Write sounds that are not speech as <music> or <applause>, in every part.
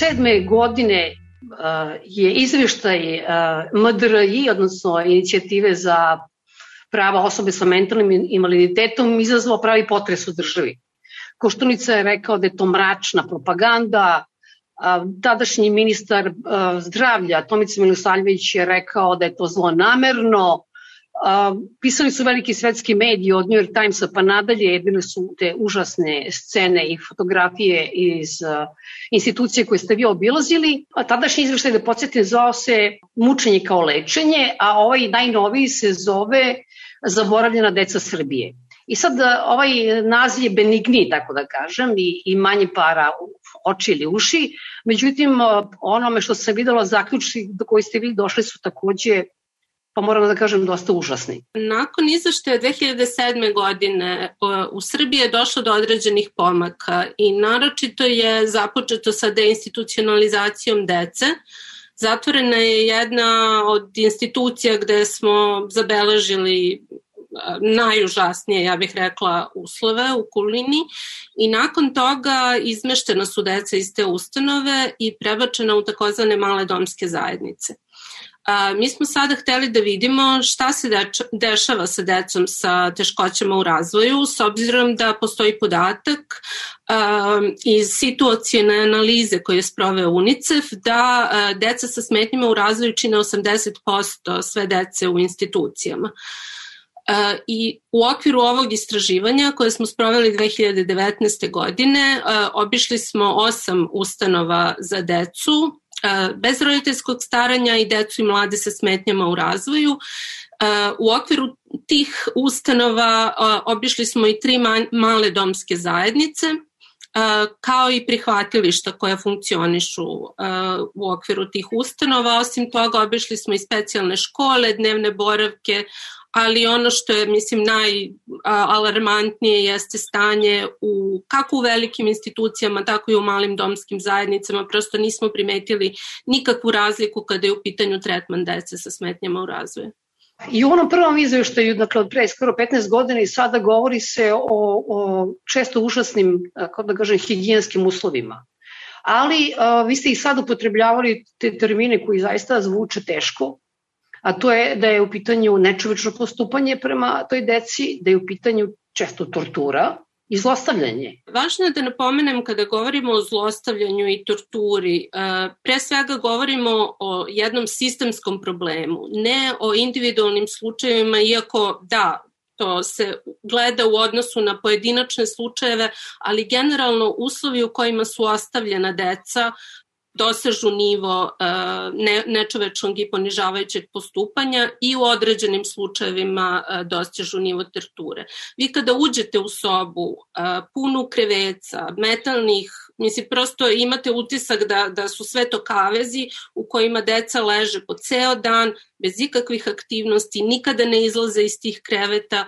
2007. godine je izveštaj MDRI, odnosno inicijative za prava osobe sa mentalnim invaliditetom, izazvao pravi potres u državi. Koštunica je rekao da je to mračna propaganda, tadašnji ministar zdravlja Tomica Milosavljević je rekao da je to zlonamerno, pisali su veliki svetski mediji od New York Timesa pa nadalje, bile su te užasne scene i fotografije iz institucije koje ste vi obilazili. A tadašnji izveštaj, da podsjetim, zvao se Mučenje kao lečenje, a ovaj najnoviji se zove Zaboravljena deca Srbije. I sad ovaj naziv je benigni, tako da kažem, i, i manje para u oči ili uši. Međutim, onome što sam videla, zaključci do koji ste vi došli su takođe pa moram da kažem dosta užasni. Nakon izveštaja 2007. godine u Srbiji je došlo do određenih pomaka i naročito je započeto sa deinstitucionalizacijom dece. Zatvorena je jedna od institucija gde smo zabeležili najužasnije, ja bih rekla, uslove u Kulini i nakon toga izmeštena su deca iz te ustanove i prebačena u takozvane male domske zajednice. A, mi smo sada hteli da vidimo šta se deča, dešava sa decom sa teškoćama u razvoju, s obzirom da postoji podatak a, iz situacijene analize koje je sproveo UNICEF da a, deca sa smetnjima u razvoju čine 80% sve dece u institucijama. I u okviru ovog istraživanja koje smo sproveli 2019. godine obišli smo osam ustanova za decu bez roditeljskog staranja i decu i mlade sa smetnjama u razvoju. U okviru tih ustanova obišli smo i tri male domske zajednice, kao i prihvatilišta koja funkcionišu u okviru tih ustanova. Osim toga, obišli smo i specijalne škole, dnevne boravke, ali ono što je, mislim, najalarmantnije jeste stanje u, kako u velikim institucijama, tako i u malim domskim zajednicama. Prosto nismo primetili nikakvu razliku kada je u pitanju tretman dece sa smetnjama u razvoju. I u onom prvom izveštaju, dakle od pre skoro 15 godina i sada govori se o, o često užasnim, kako da kažem, higijenskim uslovima. Ali a, vi ste i sad upotrebljavali te termine koji zaista zvuče teško, a to je da je u pitanju nečovečno postupanje prema toj deci, da je u pitanju često tortura, i zlostavljanje. Važno je da napomenem kada govorimo o zlostavljanju i torturi, e, pre svega govorimo o jednom sistemskom problemu, ne o individualnim slučajevima, iako da, to se gleda u odnosu na pojedinačne slučajeve, ali generalno uslovi u kojima su ostavljena deca dosežu nivo uh, ne, nečovečnog i ponižavajućeg postupanja i u određenim slučajevima uh, dosežu nivo torture. Vi kada uđete u sobu uh, punu kreveca, metalnih, mislim prosto imate utisak da, da su sve to kavezi u kojima deca leže po ceo dan bez ikakvih aktivnosti, nikada ne izlaze iz tih kreveta,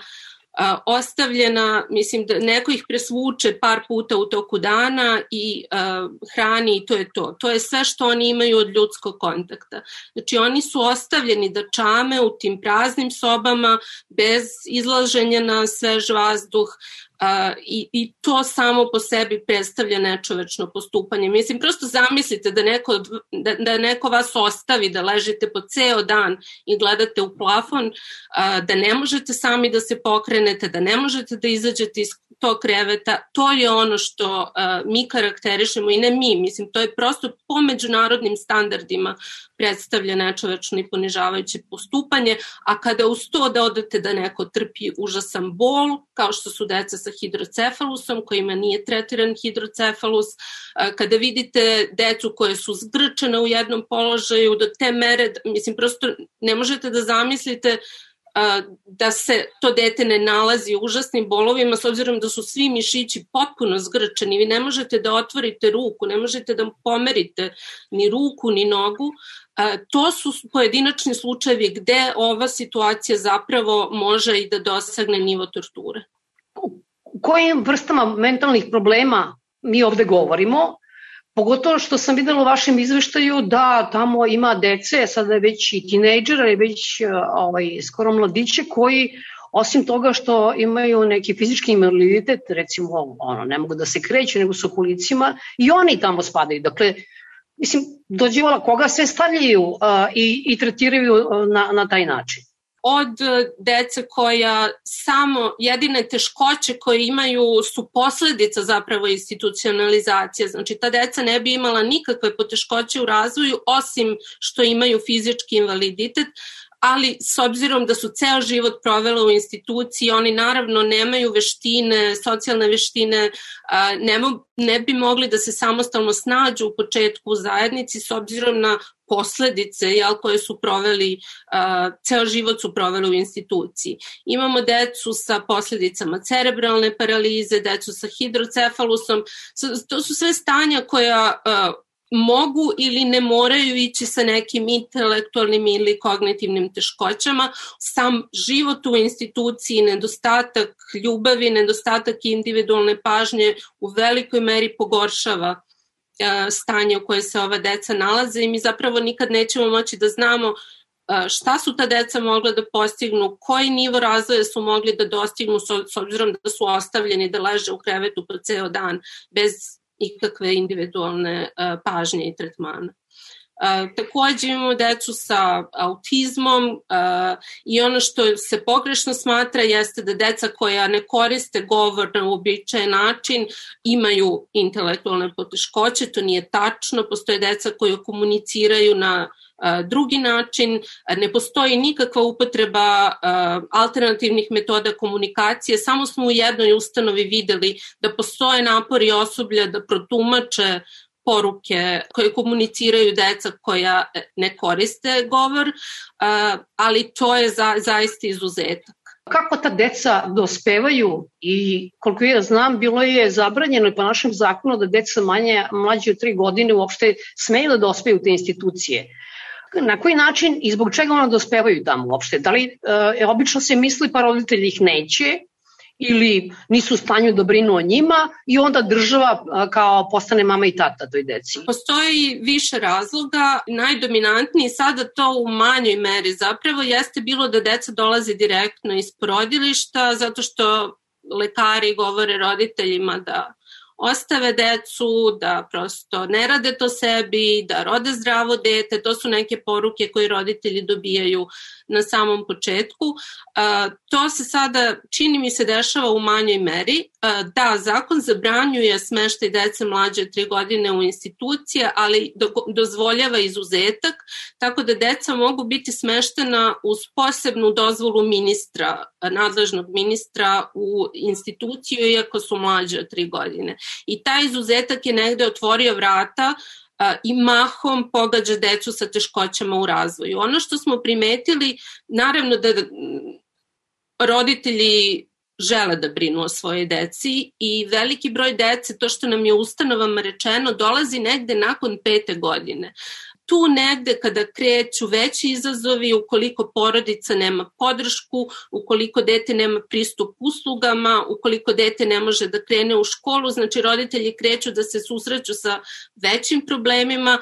a, ostavljena, mislim da neko ih presvuče par puta u toku dana i a, hrani i to je to. To je sve što oni imaju od ljudskog kontakta. Znači oni su ostavljeni da čame u tim praznim sobama bez izlaženja na svež vazduh, Uh, i, I to samo po sebi predstavlja nečovečno postupanje. Mislim, prosto zamislite da neko, da, da neko vas ostavi, da ležite po ceo dan i gledate u plafon, uh, da ne možete sami da se pokrenete, da ne možete da izađete iz tog kreveta. To je ono što uh, mi karakterišemo i ne mi, mislim, to je prosto po međunarodnim standardima predstavlja nečovečno i ponižavajuće postupanje, a kada uz to da odete da neko trpi užasan bol, kao što su deca sa hidrocefalusom, kojima nije tretiran hidrocefalus, kada vidite decu koje su zgrčene u jednom položaju do te mere, mislim, prosto ne možete da zamislite da se to dete ne nalazi u užasnim bolovima s obzirom da su svi mišići potpuno zgrčeni. Vi ne možete da otvorite ruku, ne možete da pomerite ni ruku ni nogu. To su pojedinačni slučajevi gde ova situacija zapravo može i da dosagne nivo torture. U kojim vrstama mentalnih problema mi ovde govorimo Pogotovo što sam videla u vašem izveštaju da tamo ima dece, sada je već i tinejdžera i već ovaj, skoro mladiće koji osim toga što imaju neki fizički invaliditet, recimo ono, ne mogu da se kreću nego su kolicima i oni tamo spadaju. Dakle, mislim, dođevala koga sve stavljaju uh, i, i tretiraju na, na taj način od e, dece koja samo jedine teškoće koje imaju su posledica zapravo institucionalizacije. Znači ta deca ne bi imala nikakve poteškoće u razvoju osim što imaju fizički invaliditet, ali s obzirom da su ceo život provela u instituciji, oni naravno nemaju veštine, socijalne veštine, ne, mo, ne bi mogli da se samostalno snađu u početku u zajednici s obzirom na posledice jel, koje su proveli, uh, ceo život su proveli u instituciji. Imamo decu sa posledicama cerebralne paralize, decu sa hidrocefalusom, to su sve stanja koja uh, mogu ili ne moraju ići sa nekim intelektualnim ili kognitivnim teškoćama. Sam život u instituciji, nedostatak ljubavi, nedostatak individualne pažnje u velikoj meri pogoršava stanje u koje se ova deca nalaze i mi zapravo nikad nećemo moći da znamo e, šta su ta deca mogla da postignu, koji nivo razvoja su mogli da dostignu s obzirom da su ostavljeni da leže u krevetu po ceo dan bez ikakve individualne pažnje i tretmana. Takođe imamo decu sa autizmom i ono što se pogrešno smatra jeste da deca koja ne koriste govor na uobičajen način imaju intelektualne poteškoće, to nije tačno, postoje deca koji komuniciraju na drugi način, ne postoji nikakva upotreba alternativnih metoda komunikacije, samo smo u jednoj ustanovi videli da postoje napori osoblja da protumače poruke koje komuniciraju deca koja ne koriste govor, ali to je za, zaista izuzetak. Kako ta deca dospevaju i koliko ja znam, bilo je zabranjeno po našem zakonu da deca manje, mlađe od tri godine uopšte smeju da dospeju te institucije na koji način i zbog čega ona dospevaju tamo uopšte? Da li e, obično se misli pa roditelji ih neće ili nisu u stanju da brinu o njima i onda država kao postane mama i tata toj deci? Postoji više razloga. Najdominantniji sada to u manjoj meri zapravo jeste bilo da deca dolaze direktno iz porodilišta zato što lekari govore roditeljima da ostave decu, da prosto ne rade to sebi, da rode zdravo dete, to su neke poruke koje roditelji dobijaju na samom početku. To se sada, čini mi se, dešava u manjoj meri. Da, zakon zabranjuje smeštaj dece mlađe tri godine u institucije, ali dozvoljava izuzetak, tako da deca mogu biti smeštena uz posebnu dozvolu ministra, nadležnog ministra u instituciju, iako su mlađe od tri godine. I taj izuzetak je negde otvorio vrata i mahom pogađa decu sa teškoćama u razvoju. Ono što smo primetili, naravno da roditelji žele da brinu o svojoj deci i veliki broj dece, to što nam je ustanovama rečeno, dolazi negde nakon pete godine tu negde kada kreću veći izazovi, ukoliko porodica nema podršku, ukoliko dete nema pristup uslugama, ukoliko dete ne može da krene u školu, znači roditelji kreću da se susreću sa većim problemima,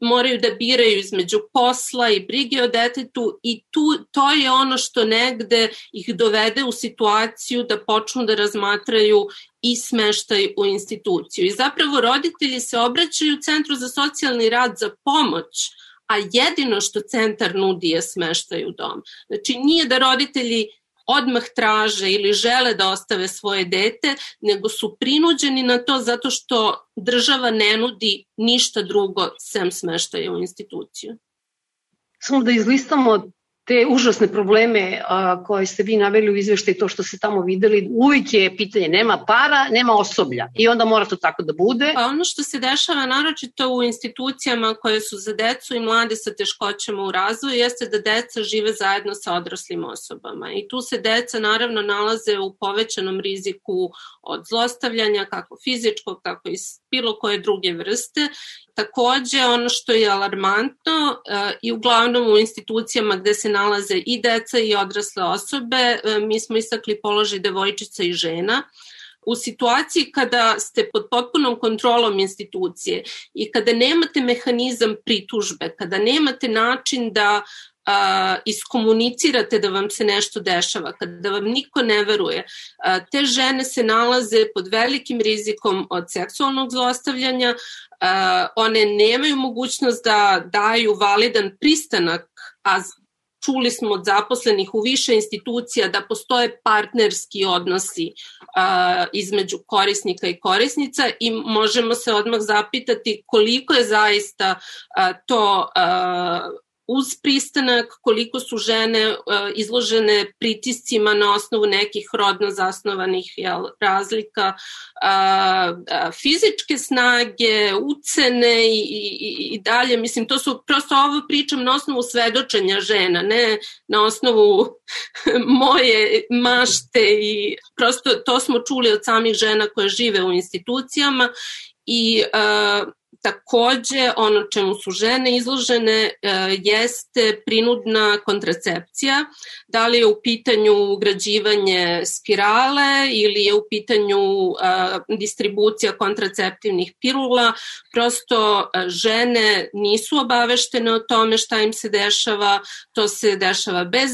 moraju da biraju između posla i brige o detetu i tu, to je ono što negde ih dovede u situaciju da počnu da razmatraju i smeštaj u instituciju. I zapravo roditelji se obraćaju Centru za socijalni rad za pomoć, a jedino što centar nudi je smeštaj u dom. Znači nije da roditelji odmah traže ili žele da ostave svoje dete, nego su prinuđeni na to zato što država ne nudi ništa drugo sem smeštaja u instituciju. Samo da izlistamo te užasne probleme a, koje ste vi naveli u izveštaju, to što ste tamo videli, uvijek je pitanje, nema para, nema osoblja. I onda mora to tako da bude. Pa ono što se dešava naročito u institucijama koje su za decu i mlade sa teškoćama u razvoju jeste da deca žive zajedno sa odraslim osobama. I tu se deca naravno nalaze u povećanom riziku od zlostavljanja, kako fizičkog, tako i bilo koje druge vrste Takođe, ono što je alarmantno e, i uglavnom u institucijama gde se nalaze i deca i odrasle osobe, e, mi smo istakli položaj devojčica i žena, u situaciji kada ste pod potpunom kontrolom institucije i kada nemate mehanizam pritužbe, kada nemate način da a, iskomunicirate da vam se nešto dešava, kada vam niko ne veruje, a, te žene se nalaze pod velikim rizikom od seksualnog zlostavljanja, a, one nemaju mogućnost da daju validan pristanak, a čuli smo od zaposlenih u više institucija da postoje partnerski odnosi a, između korisnika i korisnica i možemo se odmah zapitati koliko je zaista a, to a, uz pristanak, koliko su žene uh, izložene pritiscima na osnovu nekih rodno zasnovanih jel, razlika, uh, uh, fizičke snage, ucene i, i, i dalje. Mislim, to su, prosto ovo pričam na osnovu svedočenja žena, ne na osnovu <laughs> moje mašte i prosto to smo čuli od samih žena koje žive u institucijama i uh, Takođe, ono čemu su žene izložene e, jeste prinudna kontracepcija. Da li je u pitanju ugrađivanje spirale ili je u pitanju e, distribucija kontraceptivnih pilula. Prosto e, žene nisu obaveštene o tome šta im se dešava. To se dešava bez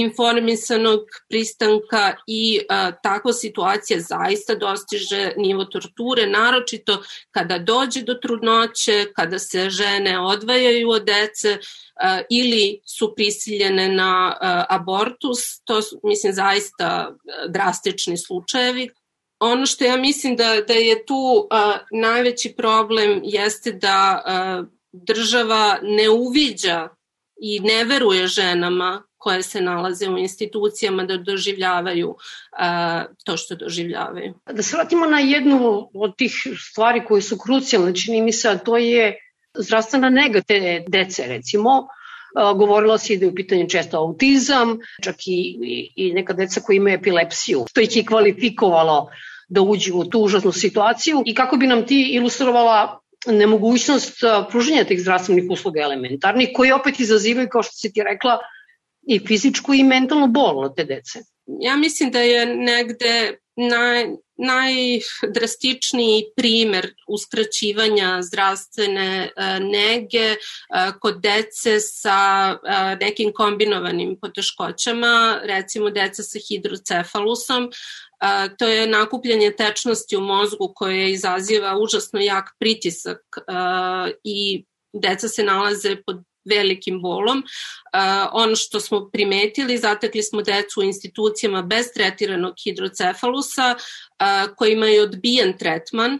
informisanog pristanka i a, takva situacija zaista dostiže nivo torture, naročito kada dođe do trudnoće, kada se žene odvajaju od dece a, ili su prisiljene na a, abortus, to su, mislim, zaista drastični slučajevi. Ono što ja mislim da, da je tu a, najveći problem jeste da a, država ne uviđa i ne veruje ženama koje se nalaze u institucijama da doživljavaju a, to što doživljavaju. Da se vratimo na jednu od tih stvari koje su krucijalne, čini mi se, a to je zdravstvena nega te dece, recimo, govorilo se da je u pitanju često autizam, čak i, i, i neka deca koja imaju epilepsiju, što ih je kvalifikovalo da uđu u tu užasnu situaciju i kako bi nam ti ilustrovala nemogućnost pruženja tih zdravstvenih usluga elementarnih, koji opet izazivaju, kao što si ti rekla, i fizičku i mentalnu bol od te dece. Ja mislim da je negde naj, najdrastičniji primer uskraćivanja zdravstvene uh, nege uh, kod dece sa uh, nekim kombinovanim poteškoćama, recimo deca sa hidrocefalusom, to je nakupljanje tečnosti u mozgu koje izaziva užasno jak pritisak i deca se nalaze pod velikim bolom. Ono što smo primetili, zatekli smo decu u institucijama bez tretiranog hidrocefalusa uh, koji imaju odbijen tretman,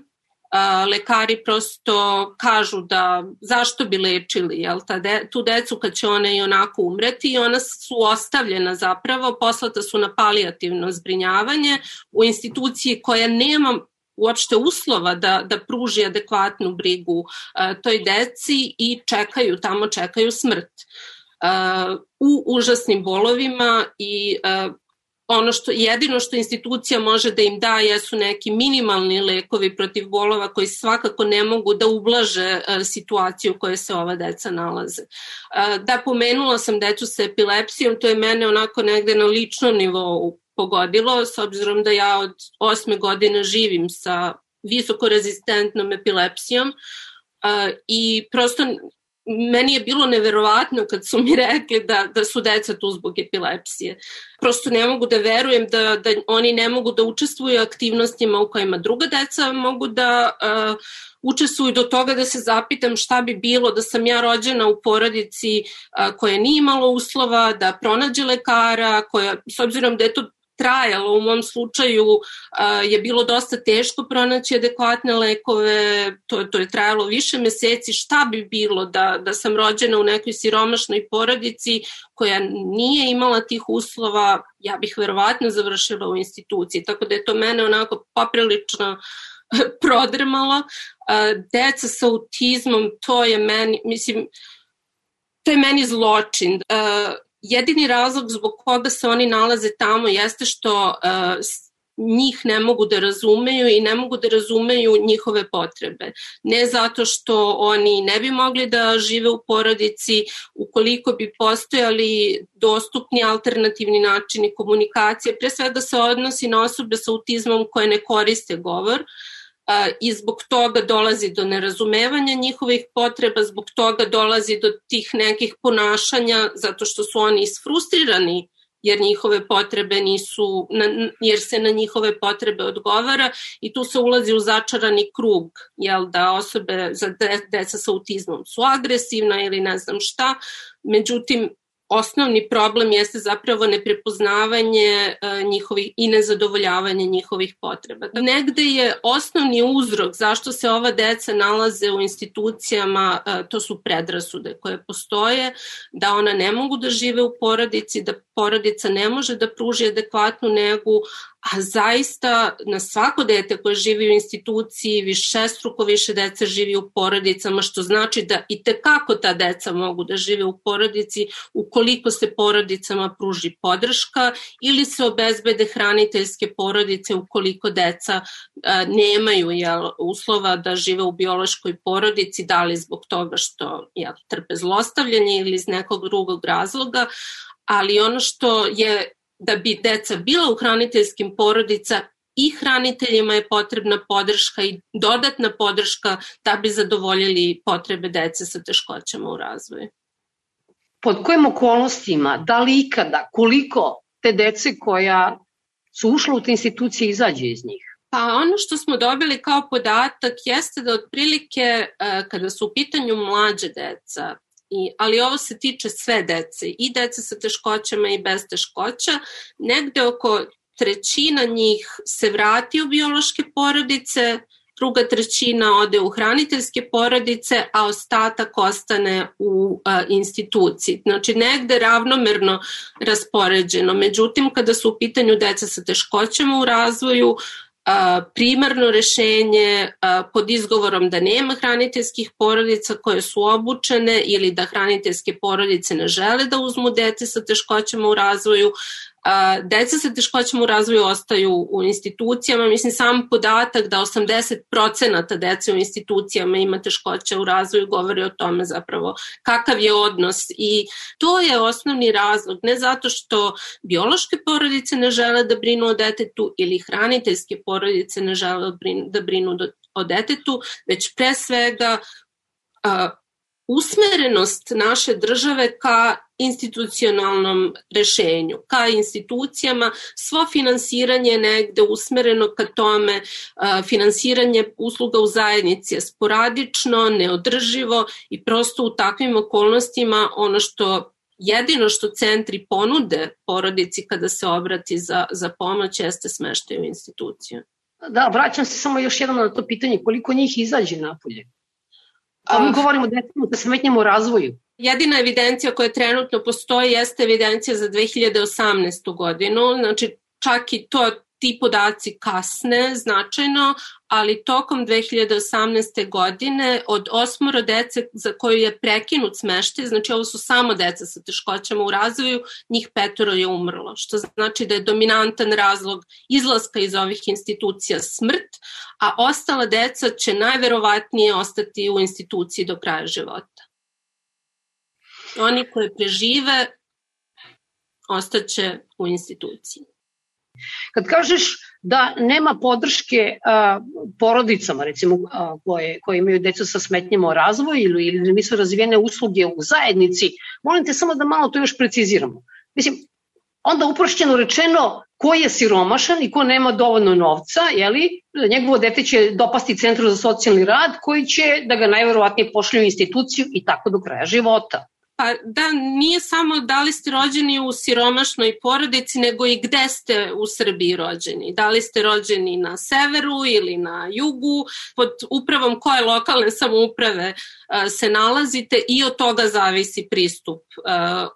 lekari prosto kažu da zašto bi lečili jel, ta de, tu decu kad će one i onako umreti i ona su ostavljena zapravo, poslata su na palijativno zbrinjavanje u instituciji koja nema uopšte uslova da, da pruži adekvatnu brigu uh, toj deci i čekaju, tamo čekaju smrt. Uh, u užasnim bolovima i uh, ono što jedino što institucija može da im da jesu neki minimalni lekovi protiv bolova koji svakako ne mogu da ublaže uh, situaciju u kojoj se ova deca nalaze. Uh, da pomenula sam decu sa epilepsijom, to je mene onako negde na ličnom nivou pogodilo, s obzirom da ja od osme godine živim sa visokorezistentnom epilepsijom uh, i prosto meni je bilo neverovatno kad su mi rekli da, da su deca tu zbog epilepsije. Prosto ne mogu da verujem da, da oni ne mogu da učestvuju u aktivnostima u kojima druga deca mogu da uh, učestvuju do toga da se zapitam šta bi bilo da sam ja rođena u porodici uh, koja nije imala uslova da pronađe lekara, koja, s obzirom da je to trajalo. U mom slučaju je bilo dosta teško pronaći adekvatne lekove, to, to je trajalo više meseci. Šta bi bilo da, da sam rođena u nekoj siromašnoj porodici koja nije imala tih uslova, ja bih verovatno završila u instituciji. Tako da je to mene onako poprilično <laughs> prodrmalo. A, deca sa autizmom, to je meni, mislim, to je meni zločin. Uh, jedini razlog zbog koga se oni nalaze tamo jeste što uh, njih ne mogu da razumeju i ne mogu da razumeju njihove potrebe. Ne zato što oni ne bi mogli da žive u porodici, ukoliko bi postojali dostupni alternativni načini komunikacije, pre svega se odnosi na osobe sa autizmom koje ne koriste govor, i zbog toga dolazi do nerazumevanja njihovih potreba, zbog toga dolazi do tih nekih ponašanja zato što su oni isfrustrirani jer njihove potrebe nisu, jer se na njihove potrebe odgovara i tu se ulazi u začarani krug, jel da osobe za deca sa autizmom su agresivna ili ne znam šta, međutim osnovni problem jeste zapravo neprepoznavanje uh, njihovih i nezadovoljavanje njihovih potreba. Negde je osnovni uzrok zašto se ova deca nalaze u institucijama, uh, to su predrasude koje postoje, da ona ne mogu da žive u porodici, da porodica ne može da pruži adekvatnu negu, a zaista na svako dete koje živi u instituciji više struko više dece živi u porodicama, što znači da i tekako ta deca mogu da žive u porodici ukoliko se porodicama pruži podrška ili se obezbede hraniteljske porodice ukoliko deca a, nemaju jel, uslova da žive u biološkoj porodici, da li zbog toga što jel, trpe zlostavljanje ili iz nekog drugog razloga, ali ono što je da bi deca bila u hraniteljskim porodica i hraniteljima je potrebna podrška i dodatna podrška da bi zadovoljili potrebe dece sa teškoćama u razvoju. Pod kojim okolnostima, da li ikada, koliko te dece koja su ušla u te institucije izađe iz njih? Pa ono što smo dobili kao podatak jeste da otprilike e, kada su u pitanju mlađe deca, I, ali ovo se tiče sve dece, i dece sa teškoćama i bez teškoća. Negde oko trećina njih se vrati u biološke porodice, druga trećina ode u hraniteljske porodice, a ostatak ostane u a, instituciji. Znači negde ravnomerno raspoređeno. Međutim, kada su u pitanju deca sa teškoćama u razvoju, primarno rešenje pod izgovorom da nema hraniteljskih porodica koje su obučene ili da hraniteljske porodice ne žele da uzmu dete sa teškoćama u razvoju, deca sa teškoćama u razvoju ostaju u institucijama. Mislim, sam podatak da 80% dece u institucijama ima teškoće u razvoju govori o tome zapravo kakav je odnos i to je osnovni razlog, ne zato što biološke porodice ne žele da brinu o detetu ili hraniteljske porodice ne žele da brinu o detetu, već pre svega usmerenost naše države ka institucionalnom rešenju, ka institucijama, svo finansiranje je negde usmereno ka tome, finansiranje usluga u zajednici je sporadično, neodrživo i prosto u takvim okolnostima ono što jedino što centri ponude porodici kada se obrati za, za pomoć jeste smeštaj u instituciju. Da, vraćam se samo još jednom na to pitanje, koliko njih izađe napolje? A mi govorimo da sa smetnjama u razvoju. Jedina evidencija koja trenutno postoji jeste evidencija za 2018. godinu, znači čak i to ti podaci kasne značajno, ali tokom 2018. godine od osmoro dece za koju je prekinut smeštaj, znači ovo su samo deca sa teškoćama u razvoju, njih petoro je umrlo, što znači da je dominantan razlog izlaska iz ovih institucija smrt, a ostala deca će najverovatnije ostati u instituciji do kraja života. Oni koji prežive ostaće u instituciji. Kad kažeš da nema podrške a, porodicama, recimo, a, koje, koje imaju deca sa smetnjama o razvoju ili, ili nisu razvijene usluge u zajednici, molim te samo da malo to još preciziramo. Mislim, onda uprošćeno rečeno ko je siromašan i ko nema dovoljno novca, jeli, njegovo dete će dopasti centru za socijalni rad koji će da ga najverovatnije pošlju u instituciju i tako do kraja života. Pa da, nije samo da li ste rođeni u siromašnoj porodici, nego i gde ste u Srbiji rođeni. Da li ste rođeni na severu ili na jugu, pod upravom koje lokalne samouprave se nalazite i od toga zavisi pristup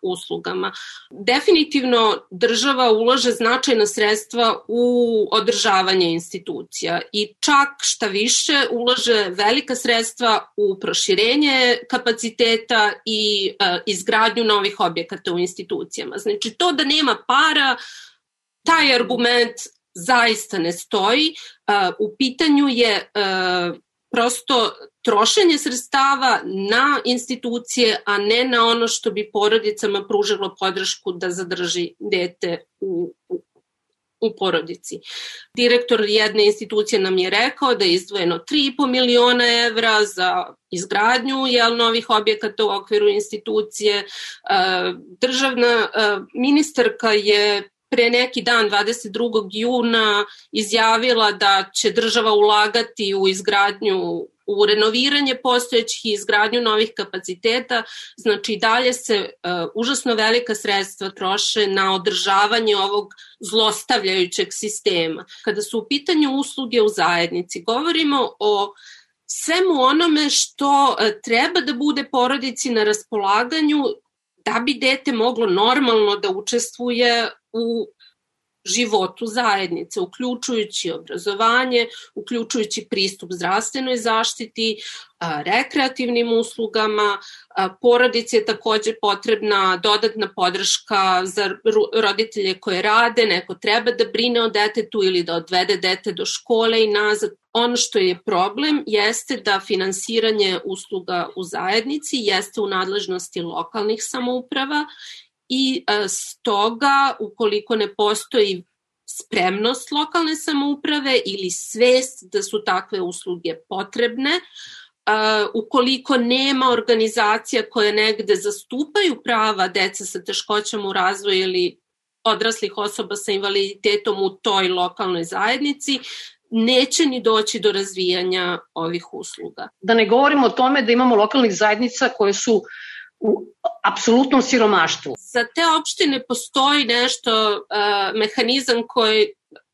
uslugama. Definitivno država ulaže značajna sredstva u održavanje institucija i čak šta više ulaže velika sredstva u proširenje kapaciteta i izgradnju novih objekata u institucijama. Znači to da nema para, taj argument zaista ne stoji. U pitanju je prosto trošenje sredstava na institucije, a ne na ono što bi porodicama pružilo podršku da zadrži dete u, u, u porodici. Direktor jedne institucije nam je rekao da je izdvojeno 3,5 miliona evra za izgradnju jel, novih objekata u okviru institucije. E, državna e, ministarka je pre neki dan, 22. juna, izjavila da će država ulagati u izgradnju u renoviranje postojećih i izgradnju novih kapaciteta, znači dalje se uh, užasno velika sredstva troše na održavanje ovog zlostavljajućeg sistema. Kada su u pitanju usluge u zajednici, govorimo o svemu onome što uh, treba da bude porodici na raspolaganju da bi dete moglo normalno da učestvuje u životu zajednice, uključujući obrazovanje, uključujući pristup zdravstvenoj zaštiti, rekreativnim uslugama. Porodici je takođe potrebna dodatna podrška za roditelje koje rade, neko treba da brine o detetu ili da odvede dete do škole i nazad. Ono što je problem jeste da finansiranje usluga u zajednici jeste u nadležnosti lokalnih samouprava i e, stoga ukoliko ne postoji spremnost lokalne samouprave ili svest da su takve usluge potrebne, uh, ukoliko nema organizacija koje negde zastupaju prava deca sa teškoćama u razvoju ili odraslih osoba sa invaliditetom u toj lokalnoj zajednici, neće ni doći do razvijanja ovih usluga. Da ne govorimo o tome da imamo lokalnih zajednica koje su u apsolutnom siromaštvu. Za te opštine postoji nešto, uh, mehanizam koji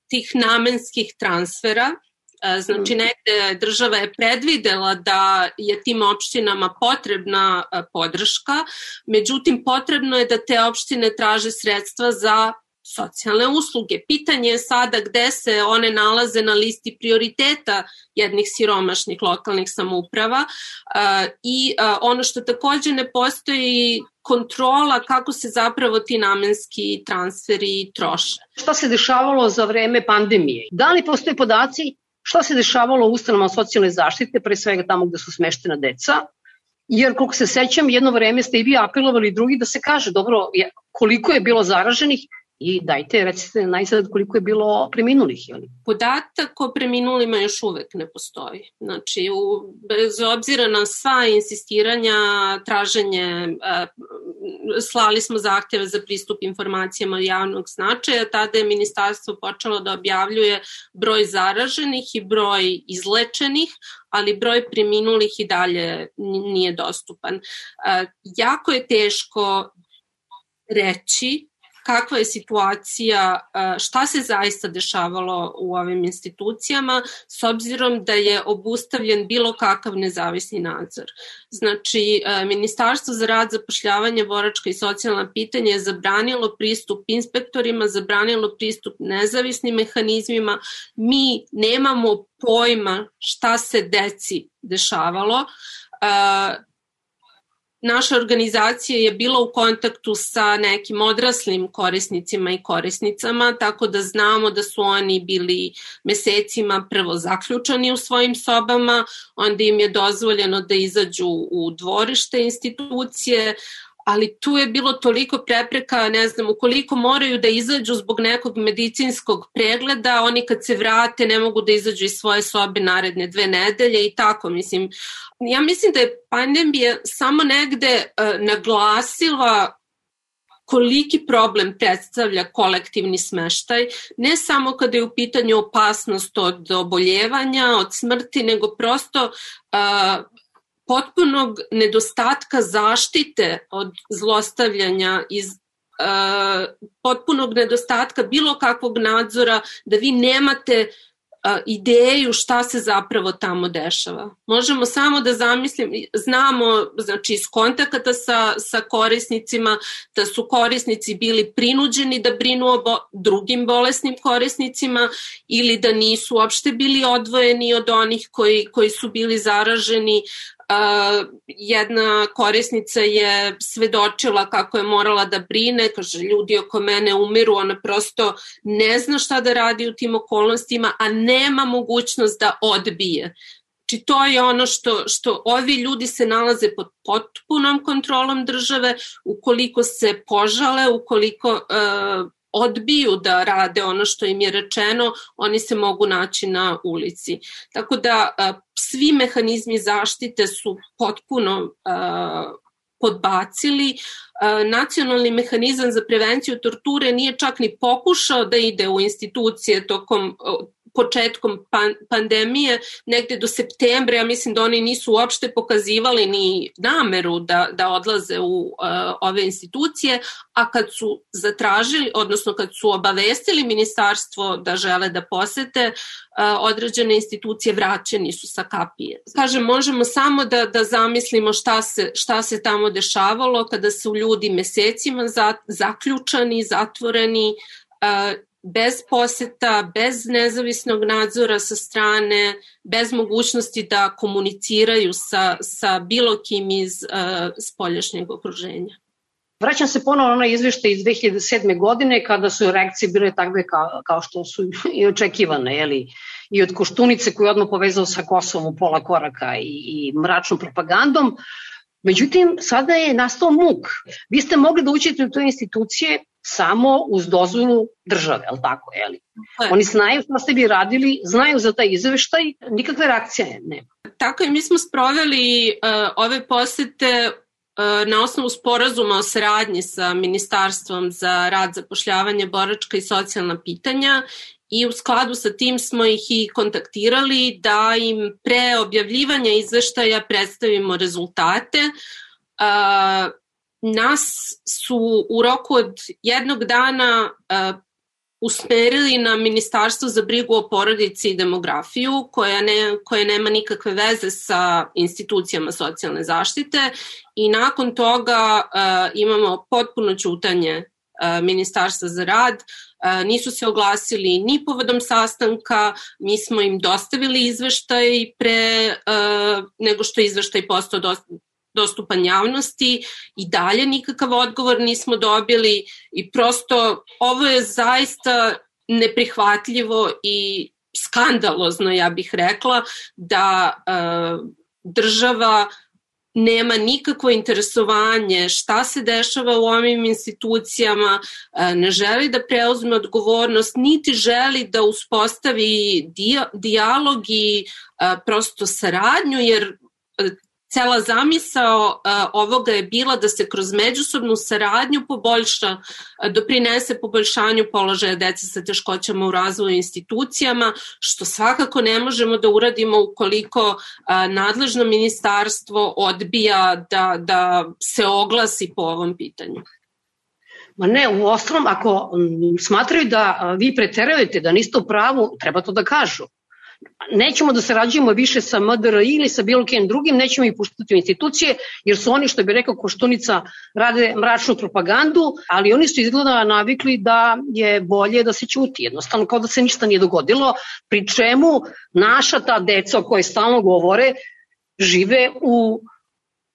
tih namenskih transfera, uh, znači mm. negde država je predvidela da je tim opštinama potrebna uh, podrška, međutim potrebno je da te opštine traže sredstva za socijalne usluge. Pitanje je sada gde se one nalaze na listi prioriteta jednih siromašnih lokalnih samouprava i ono što takođe ne postoji kontrola kako se zapravo ti namenski transferi troše. Šta se dešavalo za vreme pandemije? Da li postoje podaci šta se dešavalo u ustanovama socijalne zaštite, pre svega tamo gde su smeštena deca, jer koliko se sećam, jedno vreme ste i vi apelovali drugi da se kaže, dobro, koliko je bilo zaraženih I dajte, recite najzad koliko je bilo preminulih. Jel? Podatak o preminulima još uvek ne postoji. Znači, u, bez obzira na sva insistiranja, traženje, slali smo zahtjeve za pristup informacijama javnog značaja, tada je ministarstvo počelo da objavljuje broj zaraženih i broj izlečenih, ali broj preminulih i dalje nije dostupan. Jako je teško reći kakva je situacija, šta se zaista dešavalo u ovim institucijama, s obzirom da je obustavljen bilo kakav nezavisni nadzor. Znači, Ministarstvo za rad, zapošljavanje, boračka i socijalna pitanja je zabranilo pristup inspektorima, zabranilo pristup nezavisnim mehanizmima. Mi nemamo pojma šta se deci dešavalo naša organizacija je bila u kontaktu sa nekim odraslim korisnicima i korisnicama, tako da znamo da su oni bili mesecima prvo zaključani u svojim sobama, onda im je dozvoljeno da izađu u dvorište institucije, ali tu je bilo toliko prepreka, ne znam, ukoliko moraju da izađu zbog nekog medicinskog pregleda, oni kad se vrate ne mogu da izađu iz svoje sobe naredne dve nedelje i tako, mislim. Ja mislim da je pandemija samo negde uh, naglasila koliki problem predstavlja kolektivni smeštaj, ne samo kada je u pitanju opasnost od oboljevanja, od smrti, nego prosto uh, potpunog nedostatka zaštite od zlostavljanja iz uh, potpunog nedostatka bilo kakvog nadzora, da vi nemate uh, ideju šta se zapravo tamo dešava. Možemo samo da zamislim, znamo znači iz kontakata sa, sa korisnicima da su korisnici bili prinuđeni da brinu o bo, drugim bolesnim korisnicima ili da nisu uopšte bili odvojeni od onih koji, koji su bili zaraženi jedna korisnica je svedočila kako je morala da brine, kaže ljudi oko mene umiru, ona prosto ne zna šta da radi u tim okolnostima, a nema mogućnost da odbije. Znači to je ono što, što ovi ljudi se nalaze pod potpunom kontrolom države, ukoliko se požale, ukoliko uh, odbiju da rade ono što im je rečeno, oni se mogu naći na ulici. Tako da svi mehanizmi zaštite su potpuno podbacili. Nacionalni mehanizam za prevenciju torture nije čak ni pokušao da ide u institucije tokom početkom pan, pandemije, negde do septembra, ja mislim da oni nisu uopšte pokazivali ni nameru da, da odlaze u uh, ove institucije, a kad su zatražili, odnosno kad su obavestili ministarstvo da žele da posete uh, određene institucije, vraćeni su sa kapije. Kažem, možemo samo da, da zamislimo šta se, šta se tamo dešavalo kada su ljudi mesecima za, zaključani, zatvoreni, uh, bez poseta, bez nezavisnog nadzora sa strane, bez mogućnosti da komuniciraju sa, sa bilo kim iz uh, spoljašnjeg okruženja. Vraćam se ponovno na izvešte iz 2007. godine kada su reakcije bile takve kao, kao što su i očekivane, jeli? i od Koštunice koji je odmah povezao sa Kosovom u pola koraka i, i mračnom propagandom. Međutim, sada je nastao muk. Vi ste mogli da uđete u te institucije samo uz dozvolu države, je li tako? Je li? Oni znaju šta ste vi radili, znaju za taj izveštaj, nikakve reakcije nema. Tako i mi smo sproveli uh, ove posete uh, na osnovu sporazuma o saradnji sa Ministarstvom za rad, zapošljavanje, boračka i socijalna pitanja i u skladu sa tim smo ih i kontaktirali da im pre objavljivanja izveštaja predstavimo rezultate. Nas su u roku od jednog dana uh, usmerili na Ministarstvo za brigu o porodici i demografiju, koja, ne, koja nema nikakve veze sa institucijama socijalne zaštite i nakon toga uh, imamo potpuno čutanje uh, Ministarstva za rad, nisu se oglasili ni povodom sastanka, mi smo im dostavili izveštaj pre nego što je izveštaj postao dostupan javnosti i dalje nikakav odgovor nismo dobili i prosto ovo je zaista neprihvatljivo i skandalozno, ja bih rekla, da e, država nema nikakvo interesovanje šta se dešava u ovim institucijama, e, ne želi da preuzme odgovornost, niti želi da uspostavi dijalog i e, prosto saradnju, jer cela zamisao uh, ovoga je bila da se kroz međusobnu saradnju poboljša, uh, doprinese poboljšanju položaja dece sa teškoćama u razvoju institucijama, što svakako ne možemo da uradimo ukoliko uh, nadležno ministarstvo odbija da, da se oglasi po ovom pitanju. Ma ne, u ostalom, ako smatraju da vi preterujete, da niste u pravu, treba to da kažu nećemo da sarađujemo više sa MDRI ili sa bilo kim drugim, nećemo ih puštati u institucije, jer su oni, što bi rekao Koštunica, rade mračnu propagandu, ali oni su izgleda navikli da je bolje da se ćuti, jednostavno kao da se ništa nije dogodilo, pri čemu naša ta deca o kojoj stalno govore žive u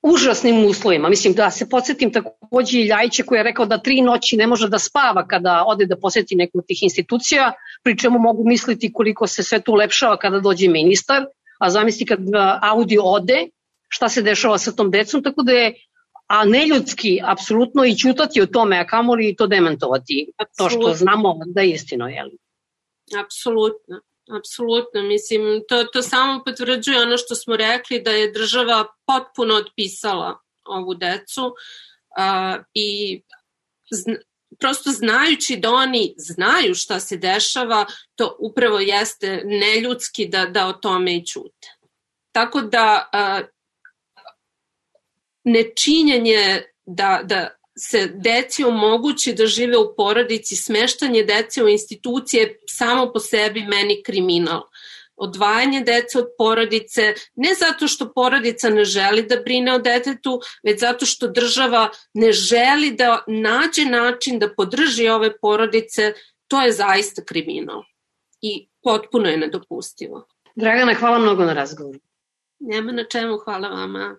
užasnim uslovima. Mislim da se podsjetim takođe i Ljajiće koji je rekao da tri noći ne može da spava kada ode da poseti neku od tih institucija, pri čemu mogu misliti koliko se sve tu lepšava kada dođe ministar, a zamisli kad audio ode, šta se dešava sa tom decom, tako da je a neljudski apsolutno i čutati o tome, a kamoli to demantovati, to što znamo da je istino, jel? Apsolutno. Apsolutno, mislim, to, to samo potvrđuje ono što smo rekli, da je država potpuno otpisala ovu decu uh, i zna, prosto znajući da oni znaju šta se dešava, to upravo jeste neljudski da, da o tome i čute. Tako da uh, nečinjenje da, da se deci omogući da žive u porodici, smeštanje dece u institucije samo po sebi meni kriminal. Odvajanje dece od porodice, ne zato što porodica ne želi da brine o detetu, već zato što država ne želi da nađe način da podrži ove porodice, to je zaista kriminal. I potpuno je nedopustivo. Dragana, hvala mnogo na razgovoru. Nema na čemu, hvala vama.